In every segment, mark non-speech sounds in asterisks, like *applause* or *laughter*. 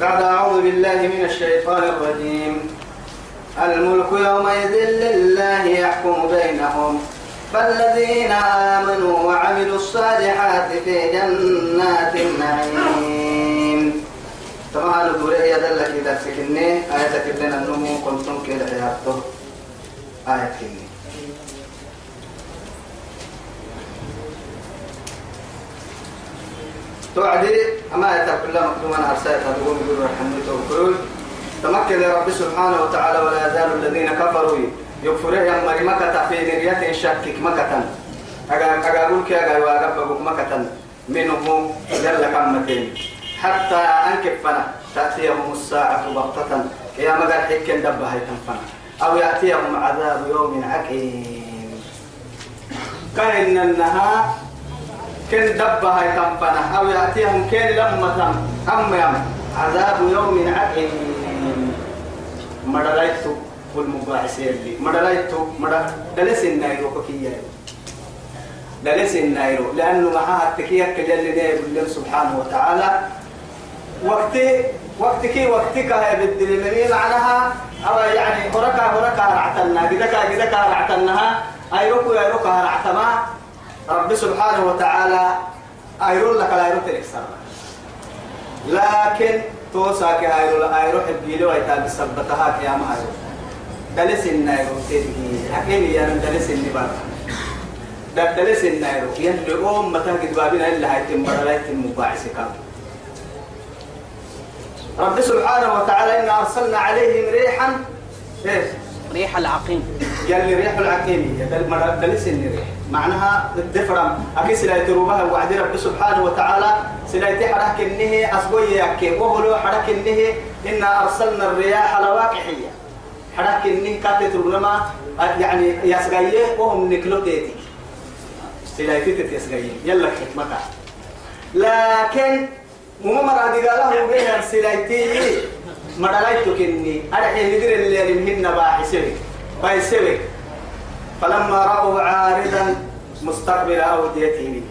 بعد أعوذ بالله من الشيطان الرجيم. الملك يومئذ لله يحكم بينهم. فالذين آمنوا وعملوا الصالحات في جنات النعيم. طبعا الدورة هي دلك إذا سكني آية لنا النمو كنتم كده حياته آية كني توعدي أما يترك الله مكتوما أرسلت تقوم يقول رحمه توكل تمكن رب سبحانه وتعالى ولا يزال الذين كفروا يكفرون. يا مري مكة في نرية شكك مكة. أقول كي أقول وأقبل مكة. منهم جل كمتين. حتى أنكفنا تأتيهم الساعة بغتة. يا مقال حكين دبها يتنفنا أو يأتيهم عذاب يوم عقيم. كأن النهار كن دبها يتنفنا أو يأتيهم كن لما أم يم عذاب يوم عقيم مدلائتو والمباعثين اللي مدلائتو مدل دلس النايرو كفية. دلس النايرو لأنه معها التكية كجل الله سبحانه وتعالى. وقت وقت كي وقت كا بالدليل معناها. أو يعني هركا هركا رعتنا. جدكا جدكا رعتناها. أيروكو أيروكا رعتما. رب سبحانه وتعالى أيرون لك لا تكسر لكن توسا كي أيرو أيرو حبيلو أيتا بسبتها يا أيرو دلس النايرو تيجي حكيم يا من دلس النبار دلس النايرو يندعو متى كتبابنا إلا هاي تمبر لا يتم مباعث كامل. رب سبحانه وتعالى إنا أرسلنا عليهم ريحا إيه ريح العقيم. يلي ريح العقيم دلس الريح معناها الدفرم أكي سلاي تروبها وعد رب سبحانه وتعالى. سلاي تحرك النهي أسبوي يكي وهو حرك النهي إنا أرسلنا الرياح لواقحية حرك النهي كاتت ربما يعني يسقية وهم نكلو تيتي. سلاي تيتي يسقية. يلا حكمتها. لكن مو مرة دي قال له بين سلايتي مدلايتو كني أرحي ندير اللي منهن باحسوي بايسوي فلما رأوا عارضا مستقبل أوديتهم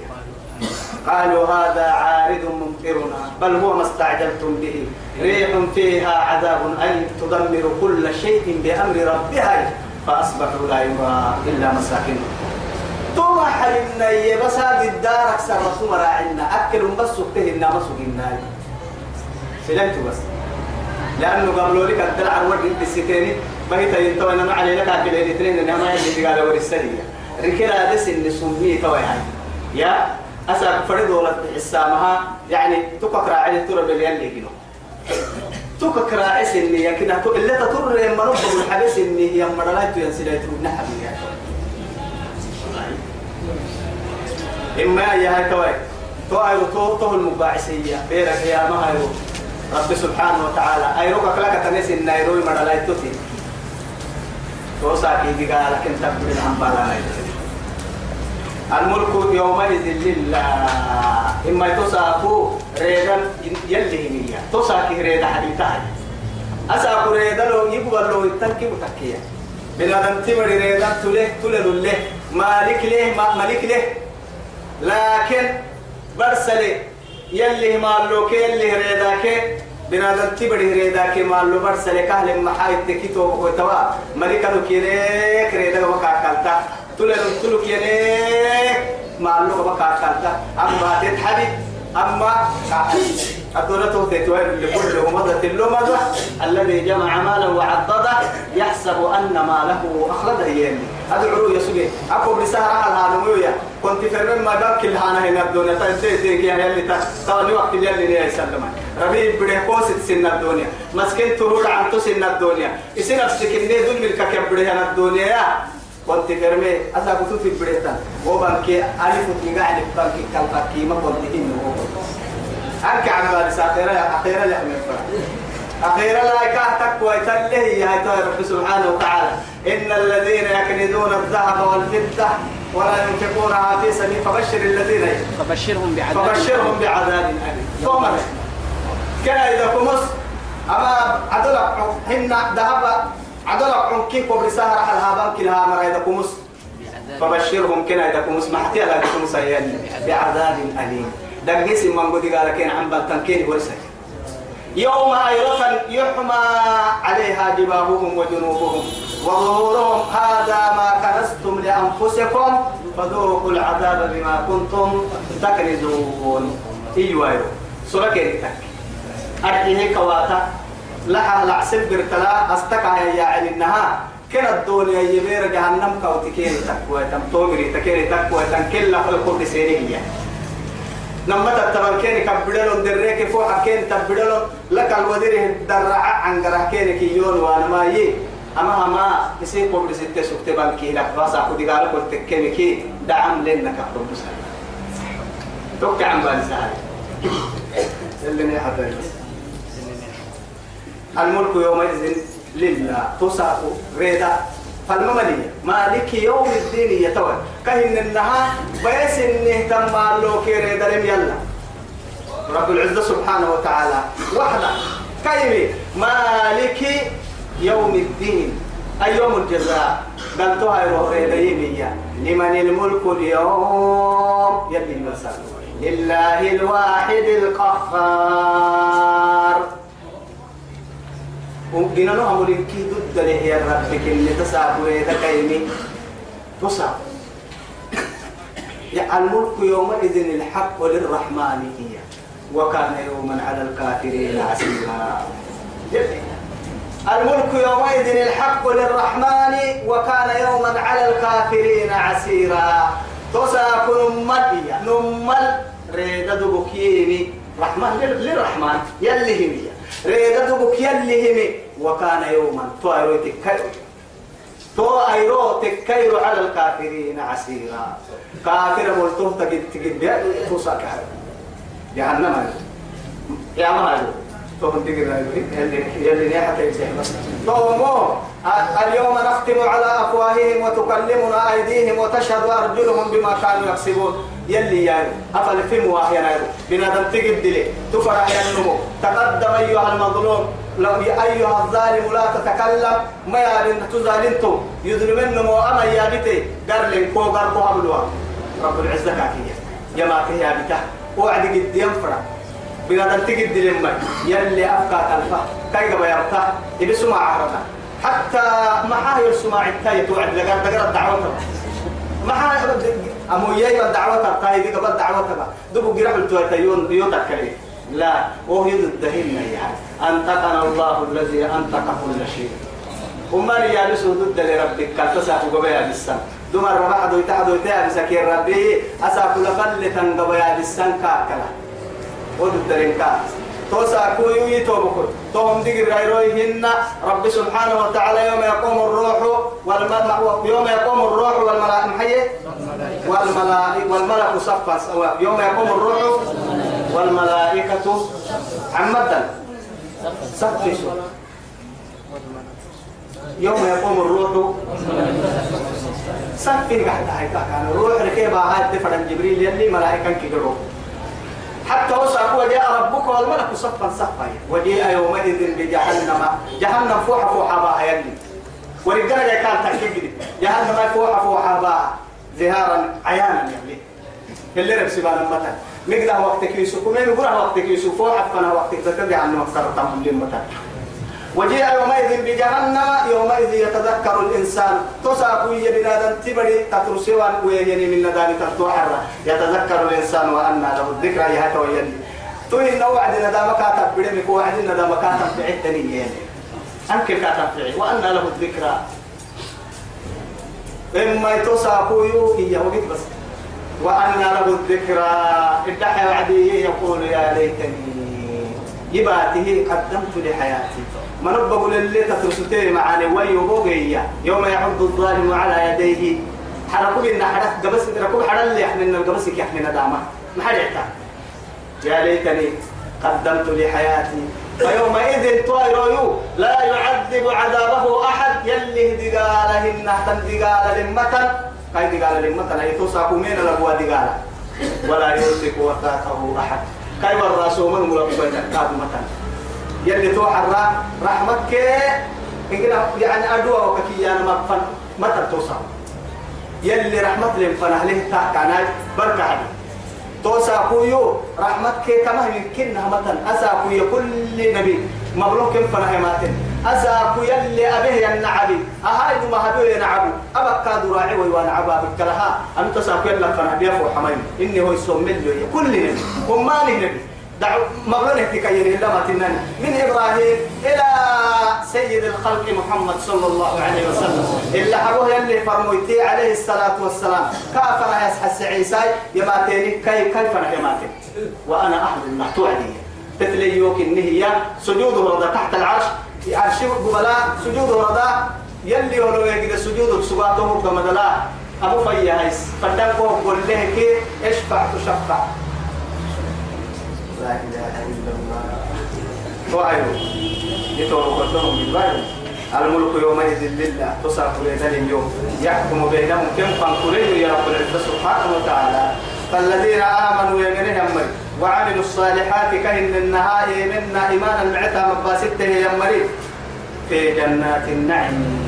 قالوا هذا عارض ممطرنا بل هو ما استعجلتم به. ريح فيها عذاب أليم تدمر كل شيء بأمر ربها فأصبحوا لا يرى إلا مساكنهم. ثم حلمنا بس هذه الدار أكثر رسوم راعنا أكل بس سكتهن ما سكنا سلمت بس. لأنه قبلوا لك الدلع الورد انت بهيتا ينتوى أنا ما علي لك أكل الاثنين أنا ما يجي قال ورسالية ركلا دس اللي سمية توي يعني. يا؟ أسا فرد ولا حسامها يعني تكك راعي ترى باليالي كيلو راعي سني يعني كده اللي تطر يا مربى الحبس إني يا مرلايتو ينسلي تروح نحبي يعني إما يا هاي توي تو أيرو تو المباعثية بيرك يا ما هايرو رب سبحانه وتعالى. أيرو كلا كتنس النيروي مرة لا يتوتي تو ساكي دي قال لك أنت بدل عم بالا الملك يومئذ لله إما تساكو ريدا يلي هي تساكي ريدا حديثا أساكو ريدا لو يقبل لو يتنكي متكيا بنادم تمر ريدا تله تله له مالك له مالك له لكن برسلي يلي مالو كي يلي ريداك بنادم تبري ريداك مالو برسلي كهل محايد تكيتو بكوتوا ملكانو كيريك ريدا وكاكالتا تلو تلو كيريك مالو وكاكالتا أما تتحبي أما الدولة تهتوي لكل همضة اللمضة الذي جمع مالا وعضده يحسب أن ماله أخلده يلي أدعو يا سجي أكو بسهرة على هذا كنت في ما قال كل هانا هنا الدنيا تنتهي تيجي يا اللي تاني وقت اللي اللي يسلم ربي بده كوسة سن الدنيا. مسكين تروح عن تسن الدنيا. يصير نفسك إني دون ملك كبره هنا الدنيا. كنت فرمي أسا كنت في بريتا وبنكي ألف تنقع ألف بنكي كالفكي ما كنت إنه أنك عن بارس أخيرا أخيرا لحمل فرح. أخيرا لا يكاهتك ويتله يا رب سبحانه وتعالى. إن الذين يكنزون الذهب والفضة ولا ينفقونها في سبيل فبشر الذين فبشرهم بعذاب. فبشرهم بعذاب أليم. كان إذا كمس أما عدلك هن ذهب عدلك عنكي قبل سهر على هابان كلها مرة إذا كمس. فبشرهم كنا إذا كمس محتي على كمس بعذاب. أليم. دقيس من قد قال كين عم بلتنكين ورسك. يوم أيرفا يحمى عليها جباههم وجنوبهم. وظهورهم هذا ما كنستم لأنفسكم فذوقوا العذاب بما كنتم تكنزون. إيوه سورة كيرتك أرحيه كواتا لها لعسل برتلا أستكع يا يعني إنها كنا الدنيا يبير جهنم كوتكين تكوى تم تومري تكيري تكوى تم كلا خلقوا سيريه نما تتبر كيني كبدلون دريك فوق كين تبدلون لك الودير درع عن كيني كيون وأنا ما يي أما ما يصير قبل ستة سكتة بانكي لك. بس أخذ قال قلت كيني كي دعم لنا كفر مسلم توقع عن بالسهل *laughs* اللي نحضر الملك يومئذ لله. تصاق ريدا فالمملية مالك يوم الدين يتوى. كهن النها بيس انه تم لو كيري دلم يلا. رب العزة سبحانه وتعالى. وحده. كيمي مالك يوم الدين. أي يوم الجزاء؟ قلتها يروح ريديمية لمن الملك اليوم؟ يلي المسال لله الواحد القهار. وقنا له أمرين كي ضد له يا ربك اللي تسعب ويتكيمي تصعب يا الملك يومئذ الحق للرحمن هي وكان يوما على الكافرين عسيرا الملك يومئذ الحق للرحمن وكان يوما على الكافرين عسيرا تساك نمل نمل ريد دبكيني رحمن للرحمن يلي همي ريد دبك وكان يوما تو ايرو تكايرو تو ايرو تكايرو على الكافرين عسيرا. كافر ملتوه تجد تجد توساك جهنم يا ما توهم تقرا يلي يلي نيحة بس. تومو اليوم نختم على أفواههم وتكلمنا أيديهم وتشهد أرجلهم بما كانوا يكسبون. يلي يعني افل في مواهي بنادم تجد لي. تفرح ينمو تقدم أيها المظلوم. لو أيها الظالم لا تتكلم. ما يالين تزالنتو. يظلمن مو اما يابتي قرلن كو قربو عملوا رب العزة كاكيه جماعة يا بتا وعد قد ينفرح بنادم تجد لما. يلي أفكا تلفا كي قبا يرتا. يبي سمع عرفا حتى ما حاير سمع التاي توعد دقار الدعوة ما حاير أمو ياي الدعوة التاي دي قبل تبا. دبو قرح التوى يون يوتك لي لا وهو يد الدهين يعني أنتقنا الله الذي أنتق كل شيء. وما ريال سودد لربك. كالتساق قبيا بالسن دمر ربح دويتا دويتا بسكير ربي. أساق لفلتا قبيا بالسن كاكلا. ودد الإنكار توسا كويو يتوبكو توهم دقر غيروهن رب سبحانه وتعالى يوم يقوم الروح والملك يوم يقوم الروح والملائكة والملائكة والملك صفا. يوم يقوم الروح والملائكة عمدا. صفشوا يوم يقوم الروح. صفي قاعد هاي كان الروح ركيبها هاي تفرن جبريل يلي ملائكة كيقروا. حتى وصف وجاء ربك والملك صفا صفا. وجاء يومئذ بجهنم. جهنم فوحة فوحة باها يلي. ورجال كان تأكيد جهنم فوحة فوحة باها ظهارا عيانا يلي. اللي رب سبحانه نقدر وقتك يوسف ومين يقول وقتك يوسف فوحة فانا وقتك تتبع عنه أكثر تمام لمتى وجيء يومئذ بجهنم يومئذ يتذكر الإنسان. تساق يبنادم تبري تترسوان ويهني من نداني تتوحر يتذكر الإنسان وأن له الذكرى يهتا ويلي توي إنه وعد ندام كاتب بدمك وعد ندام كاتب في عدني يعني أنك كاتب في وأن له الذكرى. إما يتساقوا يوكي وقت بس. وأن له الذكرى. ادحى وعدي يقول يا ليتني يباته قدمت لحياتي. ما نبغى اللي تترسلتي معاني ويوبوغيا يوم يعض الظالم على يديه. حركوا بينا حرك قبس ركوب حرل اللي يحملنا القبس يحملنا دامه. ما يا ليتني قدمت لحياتي. فيومئذ طائر لا يعذب عذابه أحد. يلي دقاله النهتن دقاله لمتن هاي دقاله لمتن هي توساكو مين لبوا دقاله ولا يوثق وثاقه احد كاي الراسو من مربى كاد متن يلي توحر رحمتك يعني أدوى وككي أنا ما فن متى توصل يلي رحمت لهم فنه له تحت عناي بركة عدي توسا كويو رحمتك كما يمكن همتن أسا كويو كل نبي مبروك كم فنه ماتن أسا كويو اللي أبيه ينعبي. أهاي ما هدو ينعبو أبا كادو راعي ويوانعبا بكلها. أنت سا كويو لك فنه بيفو حمين إني هو يسوم مليو. كل نبي وما نبي دعو مغنى تكير إلا ما تنن. من إبراهيم إلى سيد الخلق محمد صلى الله عليه وسلم. إلا حروه يلي فرمويتي عليه الصلاة والسلام. كافنا يسحس عيسى يماتيني. كي كيف يماتي؟ وأنا أحد الله توعدي تتليوك إن هي سجود رضا تحت العرش. عرش قبلاء سجود رضا يلي ولو يجد سجود سباته كمدلا أبو فيايس فدقوا قول له كي اشفع تشفع. لا إله إلا الله. وعيو. يتوقع قدرهم بالبعض الملك يومئذ لله تصرف لنا اليوم يحكم بينهم كم فانقلوا يا رب العزة سبحانه وتعالى. فالذين آمنوا يمنهم مري وعملوا الصالحات كهن النهاية منا إيمانا معتها مباسته يمري في جنات النعيم.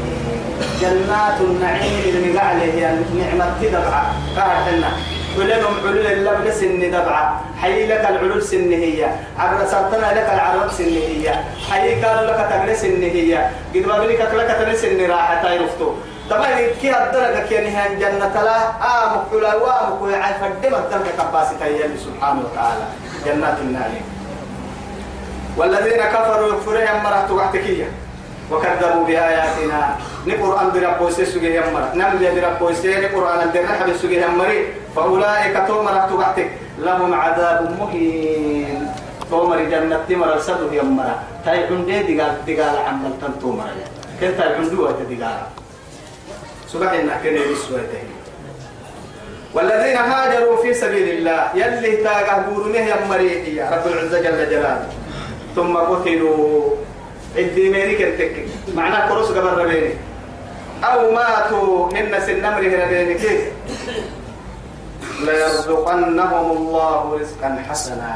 جنات النعيم اللي قال هي نعمة تدبعة. كهرنا ولهم علول اللبن سن دبعة. حي لك العلول سن هي. عبر سرطنا لك العرب سن هي. حي قالوا لك تغني سن هي. قد ما بلك لك تغني سن راحة تايرفتو طبعا كي الدرجة كي نهان جنة لا آمك ولا وامك ويعي فدم الدرجة كباسي تيالي سبحانه وتعالى جنات النعيم. والذين كفروا يكفرهم مرات وقتكية وكذبوا بآياتنا. نقرأن بربو سيسوغي يمرا نملي بربو سيسوغي نقرأن درنح بسوغي يمري فأولئك تومر تبعتك لهم عذاب مهين. تومر جنة تمر السدو يمرا تاي عندي دقال دقال عمل تنتومر كنت العندوة دقال؟ سبحان الله كده يسوى والذين هاجروا في سبيل الله يلي تاقه بورنه يمري يا رب العزة جل جلاله. ثم قتلوا. عندي ميري كنتك معناه كروس قبل ربيني. أو ماتوا. هن سن نمره ربيني. كيف؟ ليرزقنهم الله رزقا حسنا.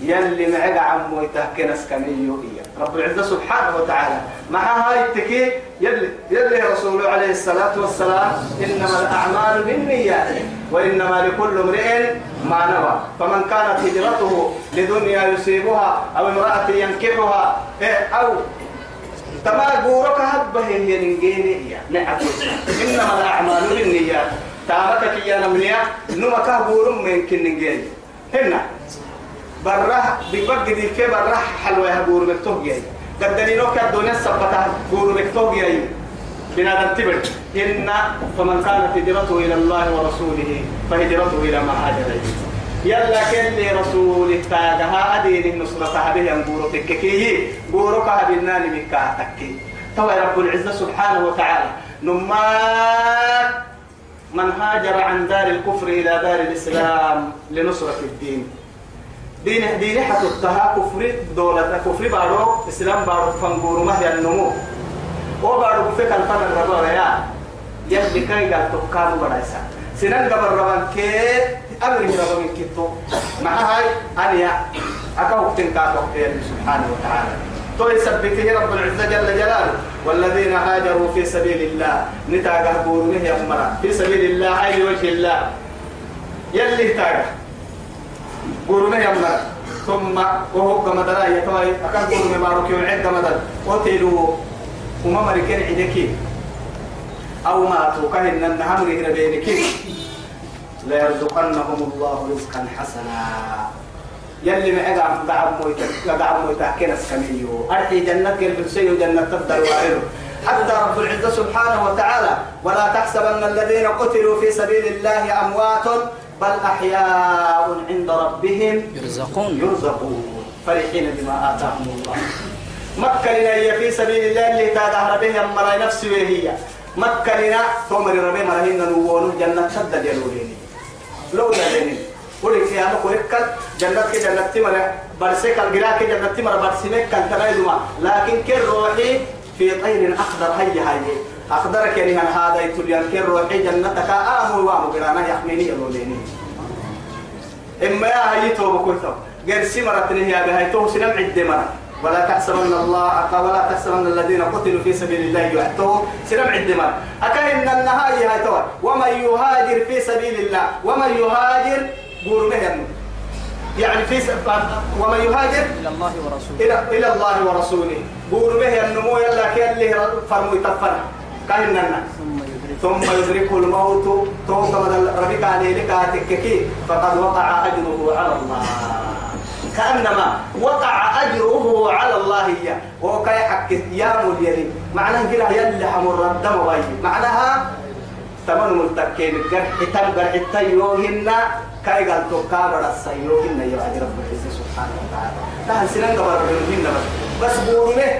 يلي معك عمو يتهكنا سكنيو رب العزة سبحانه وتعالى مع هاي التكي يلي يلي رسوله عليه الصلاة والسلام إنما الأعمال بالنيات وإنما لكل امرئ ما نوى. فمن كانت هجرته لدنيا يصيبها أو امرأة ينكحها إيه، أو تما غورك هبه هي نجيني نعم. إنما الأعمال بالنيات. تامتك يا نمنيا نمك غورم من كن نجيني هنا. برا بيبقى دي كي برا حلوة هبور مكتوب جاي قدني نوك الدنيا سبتها بور مكتوب جاي بنادم تبر إن فمن كانت هجرته إلى الله ورسوله فهجرته إلى ما هاجر إليه يلا كل رسول تاجها أدين نصرة به أنقورو تككي قورو كهبنا لمكا تكي تو رب العزة سبحانه وتعالى نمات من هاجر عن دار الكفر إلى دار الإسلام لنصرة الدين دين دين حتى كفر دولة كفر بارو إسلام بارو فنقورو ما هي النمو. وبارو فيك الفن الربا يا. يلي كاي قال تكارو برايسا سنن قبل ربان كي أمر ربا من كتو مع هاي أنيا. أكو تنكاتو سبحانه وتعالى. تو يثبته رب العزة جل جلاله. والذين هاجروا في سبيل الله. نتاقه بورمه يمرا في سبيل الله أي وجه الله. يلي تاقه. بورمه يمرا ثم وهو كما دلا يتوي أكان *laughs* بورمه ماروك يوعد كما دل قتلوا وما مركين عدكي أو ماتوا كهن النهار هنا بينك ليرزقنهم الله رزقا حسنا. يلي معك عم دعم مويتك دعم مويتك كنس كميو أرحي جنة البنسي جنة تبدل وعينه حتى رب العزة سبحانه وتعالى. ولا تحسبن الذين قتلوا في سبيل الله أموات بل أحياء عند ربهم يرزقون. يرزقون. فرحين بما آتاهم الله. مكة لنا في سبيل الله اللي تظهر به أمر نفسي وهي. مكة لنا تمر ربي مرهين نوون جنة شدد يلولين لولا لين ولك يا مكو هكال جنة كي جنة تمر برسك الجراك جنة تمر برسمك كان تلايدما لكن كل روحي في طير أخضر هي هاي أخضر كني هذا يتولي كل روحي جنتك. آمو وامو قرانا يحميني يلولين إما يا هاي توبة كنتم غير سمرة هي بهاي تو سنم عد مرة. ولا تحسبن الله ولا تحسبن الذين قتلوا في سبيل الله يحتوا سنم عد مرة. أكاين النهاية هاي تو ومن يهاجر في سبيل الله ومن يهاجر قول مهن يعني في س... ومن يهاجر إلى الله ورسوله. إلى إلى الله ورسوله. قول به النمو يلا كيلي فرمو يتفنا كهننا يدرك ثم يدركه الموت من ربك عليه لك فقد وقع أجره على الله. كأنما وقع أجره على الله هي. وكي حق يا مليلي معناه كده يلي حمر الدم معناها تمن ملتكين جرح تم جرح تيوهن. كأي قال تو كابر السيوهن يا رب العزة سبحانه وتعالى. نحن سنن قبر بس. بس بورمه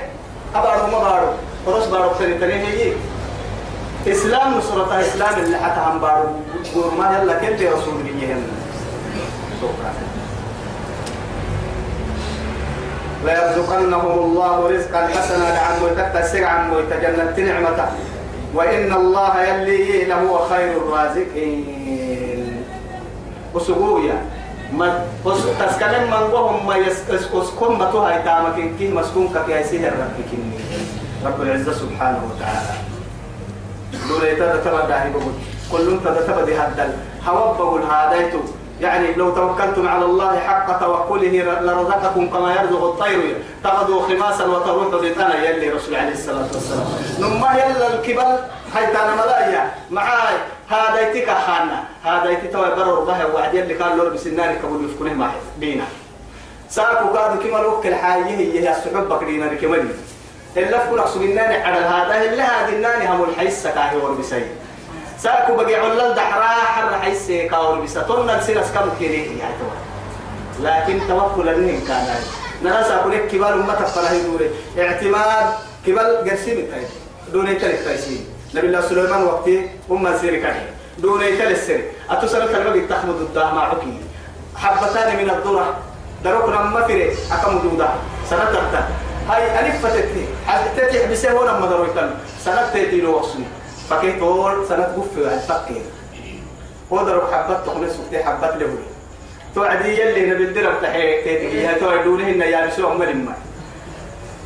أبارو ما بارو. ورس بارو. تاني هي. إسلام نصرة إسلام اللي حتى هم بارو بورما يلا كنت رسول الله سبحانه ليرزقنهم الله رزقا حسنا لعن ويتكسر عن ويتجنت نعمته. وإن الله يلي له خير الرازقين. وسقويا ما تسكلم من وهم ما يسكن ما توها يتامك كي مسكون كي يسير ربك رب العزة سبحانه وتعالى. لولا يتدى تبا داهي بقول. كل أنت تبا دي هدل. بقول هاديتو يعني لو توكلتم على الله حق توكله لرزقكم كما يرزق الطير. تغدو خماسا وتروح بطانا يلي رسول عليه الصلاة والسلام. نما يلا الكبل. حيث أنا ملايا. معاي. هذا يتك خانا هذا يتتوى برر به وعد يلي كان لور بسناري كبول يفكونه معي بينا. ساكو كادو كما لوك الحاية هي السحب بكرينا إلا فكنا أقصدناني على هذا إلا هذه الناني هم الحيسة كاهي وربسي ساكو بقي علل دحرا حر حيسة كاور بسا تونا نسيرس كم كيريه يا توي لكن توكل إن كان نرى ساكو لك كبال أمة فلا يدوري اعتماد كبال قرسيم التايد دون يتلك تايسين نبي الله سليمان وقتي أمة سيري كان دون يتلك السيري أتسأل كلمة تحمد الداه مع عكي حبتان من الذرة دروكنا مفري أكم دودا سنترتا هاي ألف فتتي حتى تحبسه هنا ما درويتن. سنة له وصني فكيف تقول سنة قفة الفقير ودرو حبت تخلص وقتي حبت له توعدي يلي نبي الدرب تحي تيتي. هي توعدونه إن يا رسول الله ما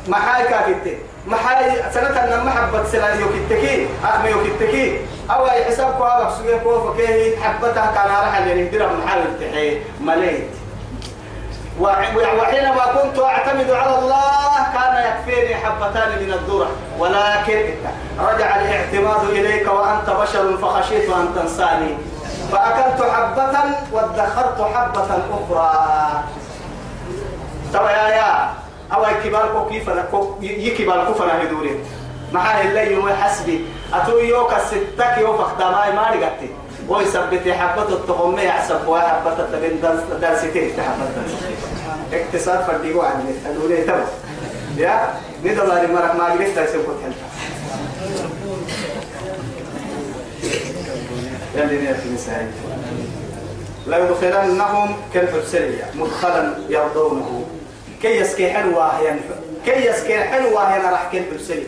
ما حاي كاكتي ما حاي سنة أن ما حبت سنة يوكتكي أخمي يوكتكي أو أي حساب كوا بسوي كوا فكيه حبتها كان راح اللي ندرب محل تحي. مليت. وحينما كنت أعتمد على الله كان يكفيني حبتان من الذرة. ولكن رجع الاعتماد إليك وأنت بشر فخشيت أن تنساني. فأكلت حبة وادخرت حبة أخرى. ترى يا يا أو كبار كيف يكبار كفنا هدوري معاه اللي يوم حسبي أتو يوك الستك يوم فختماي ما لقيتي ويثبت حبة التقوم يحسب وحبة التبين درستين تحبة اقتصاد فرديقو عن الأولى تبع. يا ندل على مرق ما قلت تسيب كنت يلي نيتي نسائي لا يدخلنهم كالحسية مدخلا يرضونه. كي يسكي حلوة كي يسكي حلوة هي راح كالحسية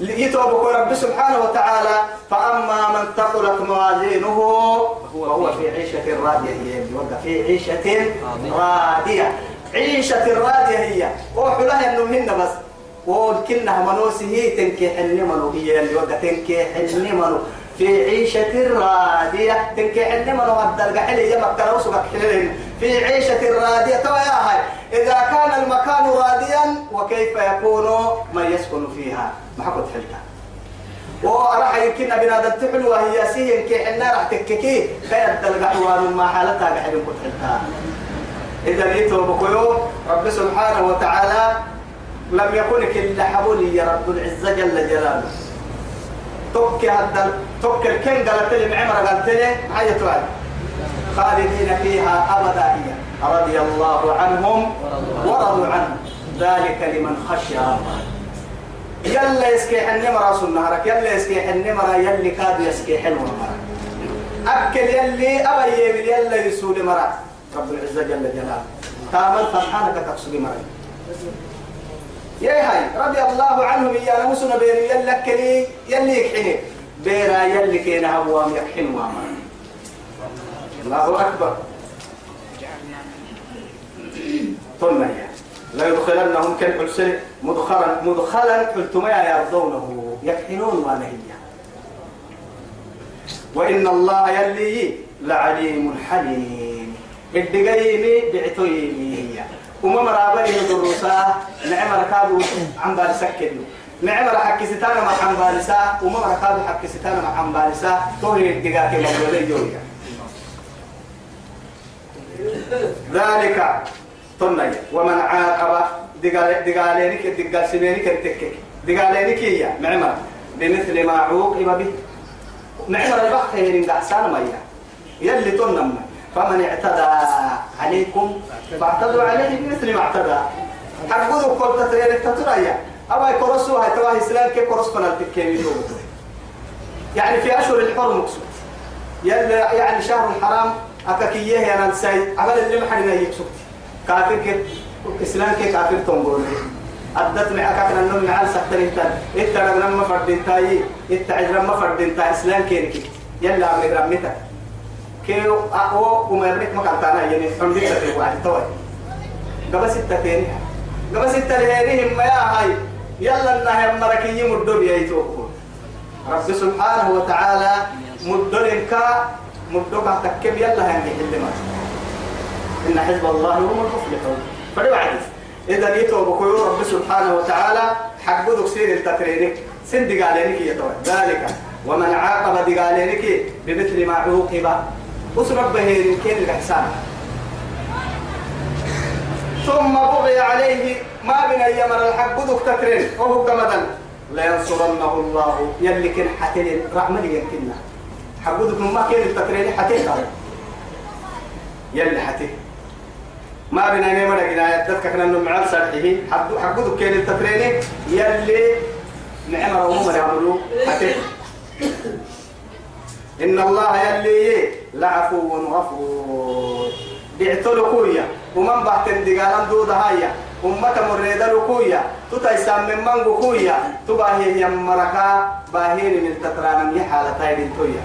يتوبك رب سبحانه وتعالى. فأما من ثقلت موازينه وهو في عيشة راضية هي في عيشة راضية. عيشة راضية هي. وحلها إنه هن بس. وكنها منوسه تنكيح النمن هي اللي وقت تنكيح النمن في عيشة راضية. تنكيح النمن والدرجة حلي يمك تروسك في عيشة راضية هاي. إذا كان المكان راضيا وكيف يكون من يسكن فيها؟ ما حكت حلتها وراح يمكن بنادم تحلو وهي سين كي حنا راح تككي. خير تلقى حوار ما حالتها قاعد كنت حلتها. إذا جيتوا بقيو رب سبحانه وتعالى لم يكن كل حبولي يا رب العزة جل جلاله. توك هذا توك الكن قالت لي معمر قالت لي حاجة توعد خالدين فيها أبدا هي. رضي الله عنهم ورضوا عنه. ذلك لمن خشي ربه. يلا يسكي حني مرا سنهرك يلا يسكي حني مرا يلي كاد يسكي حلو مرا أكل يلي أبا يمل يلا يسول مرا رب العزة جل جلاله. تعمل فرحانك تقصد مرا يا هاي رضي الله عنهم يا نمسنا بين يلا كلي يلي يكحني. بيرا يلي كينا هوام يكحن وامر الله أكبر. ثم يا لا يدخلنهم كالحسن مدخلا مدخلا قلتم يا يرضونه. يكحنون ما نهي وإن الله يلي لعليم حليم. الدقيني بعتويني هي. وما مرابني الدروسا نعم ركابو عم بالسكدو نعم حكي ستانا مع عم بالسا وما ركابو حكي ستانا مع عم بالسا توهي الدقاك مبلولي يويا ذلك تنيا ومن عاقب دقال دقالينك دقال سنينك تكك دقالينك هي معمر بمثل ما عوقب به معمر البحث هي نقعسان ميا يلي تنم فمن اعتدى عليكم فاعتدوا عليه بمثل ما اعتدى حقودوا كل تترينك تتريا أما يكرسوا هاي تواهي إسلام كيف كرس فنا التكيمي يعني في أشهر الحرم مقصود يلا يعني شهر حرام أكاكيه يا نانساي عمل اللي محلنا يكسوت كافر كيف؟ إسلام كيف كافر تنقول؟ أدت معك كنا نوم معال سكتر إنت. إنت رغنا ما فردين تاي. إنت عجرا ما فردين تاي. إسلام كيف يلا عمي رميتك كيو أو وما يبنك ما كنتانا يعني. عمدك تتوى توي قبل ستة تاني. قبل ستة لهيرهم ما يا هاي. يلا النهي مركي يمدو بيأيتوكم رب سبحانه وتعالى مدرك مدرك تكب يلا هنجي اللي إن حزب الله هم المفلحون. فلو عدس إذا جيتوا بكيو رب سبحانه وتعالى حق سير التترينك سن دقالينك يتوى ذلك. ومن عاقب دقالينك بمثل ما عوقب. أسرب بهير كين الإحسان. ثم بغي عليه ما بين أيام الحق بدك تترين وهو كمدن لينصرنه الله. يلي كن حتين رحمة يمكننا. حبودك ما كان التترين حتين يلي حتين. ما بين أيام الجناية تذكر كنا نمع سرحه حبودك كان التترين يلي نعم روما يعملوا حتين إن الله يلي لعفو غفور. بيعتلوا كويا ومن بعتن دقالان دودة هايا أمة مريدة لكويا تتايسام من منغو كويا تباهي يمركا. باهين من تترانا يحالة تايدين تويا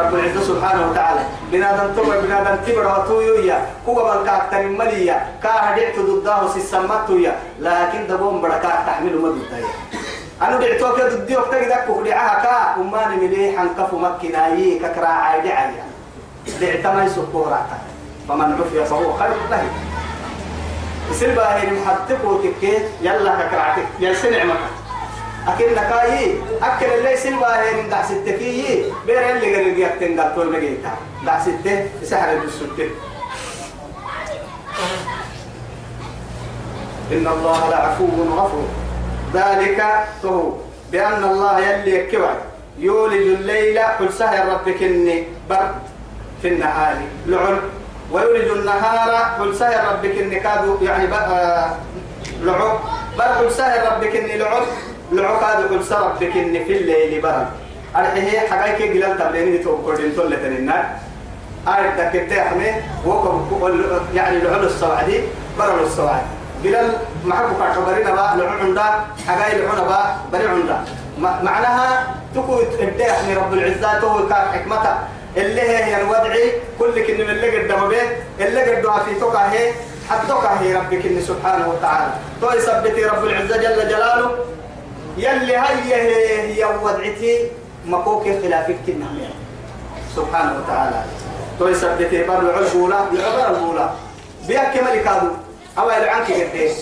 رب العزة سبحانه وتعالى. بنادم توي بنادم تبر وتويا هو من كاكتر مليا كاه دعت ضده سسمتويا لكن دبون بركات تحمل مدودايا أنا دعتوك ضدي وقت كده كهدعها كا. أماني مليحا كفو مكنايي ككرا عايدي عايا دعت ما يسكوراتا فمن عفي فهو خير له. يصير باهي محدك وتكي يلا ككرعتك يا سنع مكة أكن نكاي. أكل اللي باهي من دع ستكي بير اللي قريب يكتن قلتول مجيتا دع ستة سحر السته إن الله لعفو غفور. ذلك هو. بأن الله يلي يكوى يولج الليل كل سهر ربك إني برد في النهار لعن. ويولج النهار كل سهر ربك إني كادو يعني لعو بر كل سهر ربك إني لعو كادو كل ربك إني في الليل برد. أرحيه حقايك قلال تبليني توقعين تولة النار أرد دكتة يحمي وكم يعني لعو الصوعدي برد الصوعدي قلال محبو كعبرين با لعون دا حقاي لعون با بري عون معناها تكو من رب العزة تو كان حكمته اللي هي الوضعي كل كن من اللي قدام به اللي قدوا في توكا هي حتوكا هي ربك سبحانه وتعالى. تو يثبت رب العزة جل جلاله يلي هي هي وضعتي مكوك خلافك النهمية سبحانه وتعالى. تو يثبت بر العلبولة العبر الأولى بيك ملك هذا أو إلى عنك قديه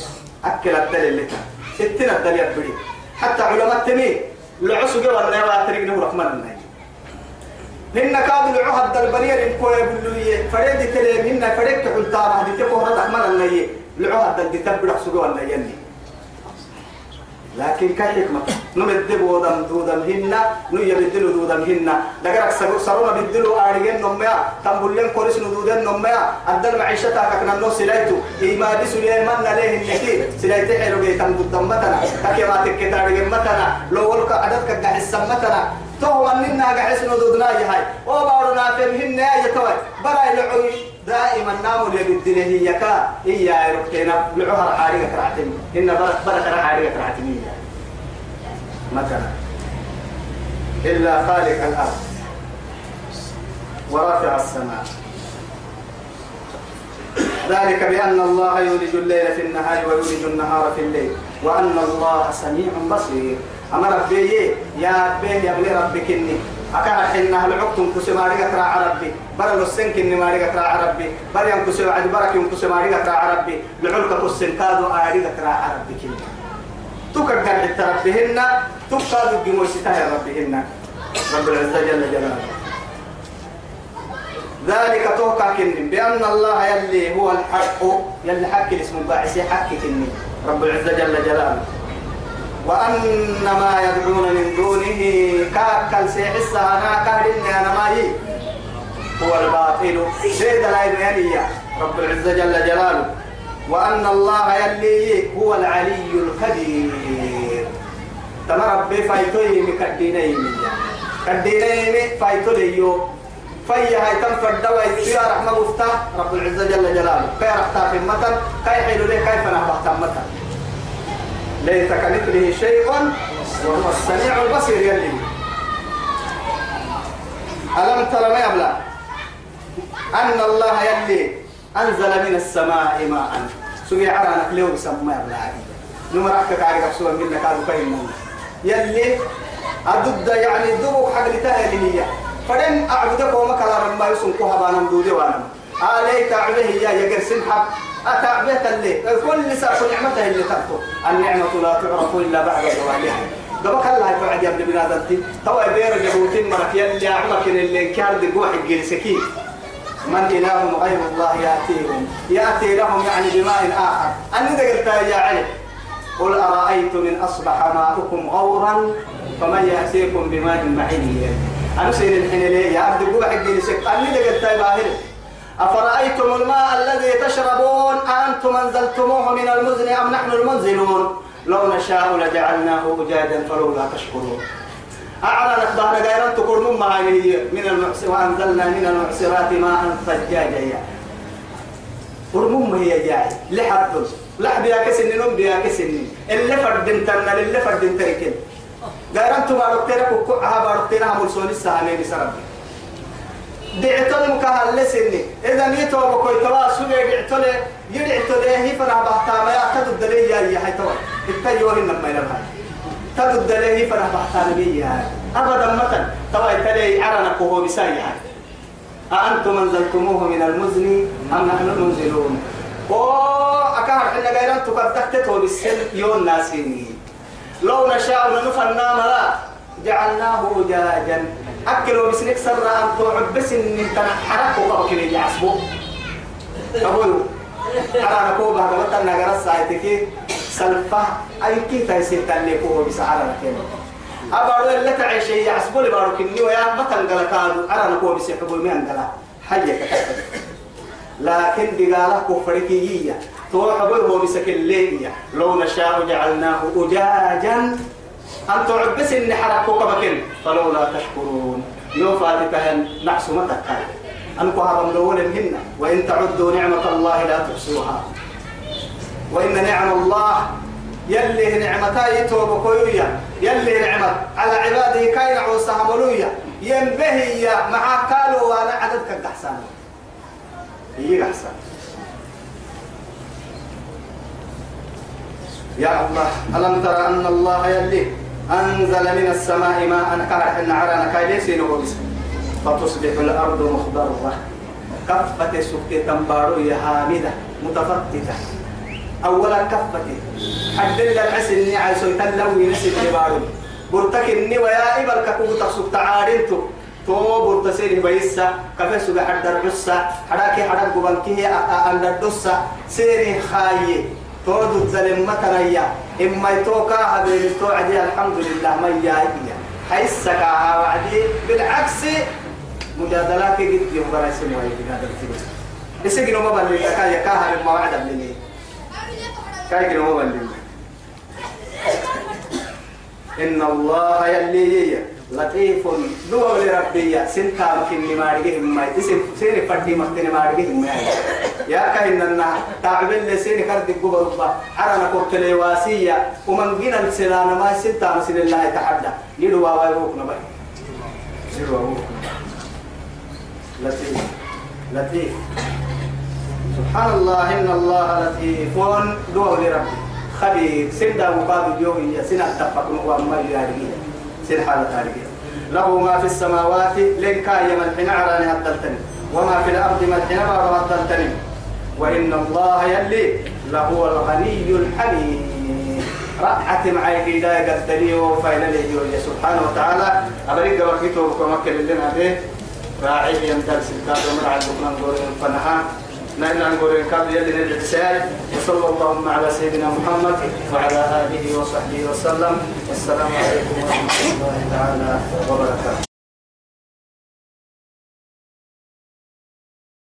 أكل الدليل لك ستين الدليل بدي حتى علماء تمي قبل أن يرى تريق نور رحمن النهي هن كادوا العهد البرية لكو يقولوا فريد تلين هن فريد حلتار هذه تكو رحمن النهي العهد اللي تبرح سجوا النهي لكن كاي حكمة نمد بودم دودم هنا نيا بدلو دودم هنا. دقرك سرونا بدلو آرجين نميا. تنبلين كورس ندودن نميا. أدل معيشتها كنا نو سلايتو. إما دي سليه من عليه النكي سلايتي حلو بي تنبض متنا. كما تكتارجين متنا. لو ولك عددك قاعد متنا. تو أننا قاعد ندودنا يهاي. وبارنا فيهن يا توي براي لعوي دائما نام اللي بالدنيا هي كا هي ركتنا لعوها حارقة كرعتين إن بركة حارقة كرعتين مثلا. إلا خالق الأرض. ورافع السماء. ذلك بأن الله يولج الليل في النهار ويولج النهار في الليل. وأن الله سميع بصير. أما ربي يا بيه يا بني ربك إني. أكاد حنا العقتم كسماري كرا ربي بر السنك إني ماري كرا ربي بر ينكسر عد برك ينكسر ماري كرا ربي لعلك كسن كادو آري كرا ربي كني تكاد حتى ربهن. تكاد جموستا يا ربهن. رب العزة جل جلاله. ذلك توقع كنن بأن الله يلي هو الحق. يلي حق اسمه باعث حق كنن رب العزة جل جلاله. وأن ما يدعون من دونه كاكل سيحس أنا كارن أنا ما هي هو الباطل. زيد يعني رب العزة جل جلاله. وأن الله يلي هو العلي الكبير تما ربي فايتوي مكديني. كديني فايتو ليو فيا هاي تم فردوا يا رحمة مفتاح. رب العزة جل جلاله. كي رحتا في المثل كي حلو لي كيف نهبط المثل ليس كمثله شيء وهو السميع البصير يلي. ألم تر ما يبلغ أن الله يلي أنزل من السماء ماء. سوي عرانا كليو بسمى يبلغ نمر أحكك عارف سوى منك هذا كاين يلي أدد يعني دبو حق لتاهي هي فدن أعبدك وما كلا رمى يسنكوها بانا مدودي وأنا آلي تعبه يا يقرسن حق أتعبه اللي كل ساعة نعمته اللي تركه. النعمة لا تعرف إلا بعد زوالها. دبك الله يفعل يا ابن بنادم توا بير جبوتين مرك يلي أعمك اللي كان دي قوح الجلسكين من إله غير الله يأتيهم. يأتي لهم يعني بماء آخر. أنا قلت يا علي قل أرأيتم إن أصبح ماؤكم غورا فمن يأتيكم بماء معين أنا سير الحين ليه؟ يا عبد القوة حق لسك أنا قلت باهر أفرأيتم الماء الذي تشربون أأنتم أنزلتموه من المزن أم نحن المنزلون لو نشاء لجعلناه أجاجا فلولا تشكرون أعلن أخبار غير تقول من من المعصر وأنزلنا من المعصرات ماء ثجاجا ورمم هي جاي لحد لحد يا كسن نوم بيا كسن اللي فردن تنا اللي فردن تركن غير أنتم أرتنا كوكها بارتنا هم السوني السهامي بسرب دعتم كهل لسني إذا نيتوا بكوي توا سوي دعتوا يدعتوا له هي فرح بحتا ما يعتد دليل يا يا هاي توا التيوه إنما ينبغي تدد له فرح بحتا نبي أبدا مثلا. توا يتلي عرنا كوهو بساي أأنتم أنزلتموه من المزن أم نحن المنزلون أكاد حنا غيران تقدكتته بالسن. يون ناسيني. لو نشاء لنفنا ملا. جعلناه أجاجا أكلوا بسنك سر أن توعد بس إن تنحرك وقبك اللي يعصبوا أقول على نكوبة هذا مثلا نجرس سايتك سلفة. أي كي تيسير تاني كوبة بس على نكين أبارو اللي تعيش يعصبوا لي بارو كني ويا مثلا قال كانوا على نكوبة بس يحبوا مين قال حاجة لكن بقالة كفركية تروح هو بسك الليل لو نشاء جعلناه أجاجا. أن تعد بس إن حركوا كبكن فلولا تشكرون. يوم فاتتهن نحس متكا أنكو هرم دول وإن تعدوا نعمة الله لا تحصوها. وإن نعم الله يلي نعمتا يتوب كويا يلي نعمت على عباده كاين عوسها ملويا. ينبهي مع قالوا وأنا عددك الدحسان هي أحسن يا الله ألم ترى أن الله يلي أنزل من السماء ماء إن عرانا كايليس نقولس فتصبح الأرض مخضرة. كفة سكت تنبارو يا حامدة متفتتة. أولا كفة. حد العسل إني عايزو يتلوي نسي تبارو برتك إني ويا إبر كوكو تسك تعارنتو. تو برتسيني بيسا كفة سوغا حد الرسا. حراكي حراك بانكيه أن الدسا. سيري خايه تود الظلم متريا إما يتوكا هذه توعدي الحمد لله ما ياهي حيسك وعدي. بالعكس مجادلات قد يوم برا سموا يجادل يسجن ما بلي كايا كاها لما وعد بلي كاي ما بلي إن الله يلي لطيف. دو لربي سنتا مكن ما رجيه ما اسم سين فدي مكن ما رجيه ما يا كاين لنا تعب اللي سين كرد الجبر با حرنا كوت واسية ومن جينا السلانة ما سنتا مسل الله تحدى يدو واوا يروك نبي واوا لطيف. لطيف. سبحان الله إن الله لطيف. دو لربي. خبير. سندا مقابل يوم يا سنة تفقن وما يارجي سن حالة تارجي له ما في السماوات لن كاي ملحنا على هتلتني وما في الأرض ملحنا ما هتلتني وإن الله يلي لهو الغني الحميد. رأت معي هداية قدري وفايل لي سبحانه وتعالى أبريك وكيتو وكمكن لنا به راعي يمتل سلطان ومرعى البكران قولين فنها. نحن نقول كاب يد الإحسان وصلى اللهم على سيدنا محمد وعلى آله وصحبه وسلم. والسلام عليكم ورحمة الله تعالى وبركاته.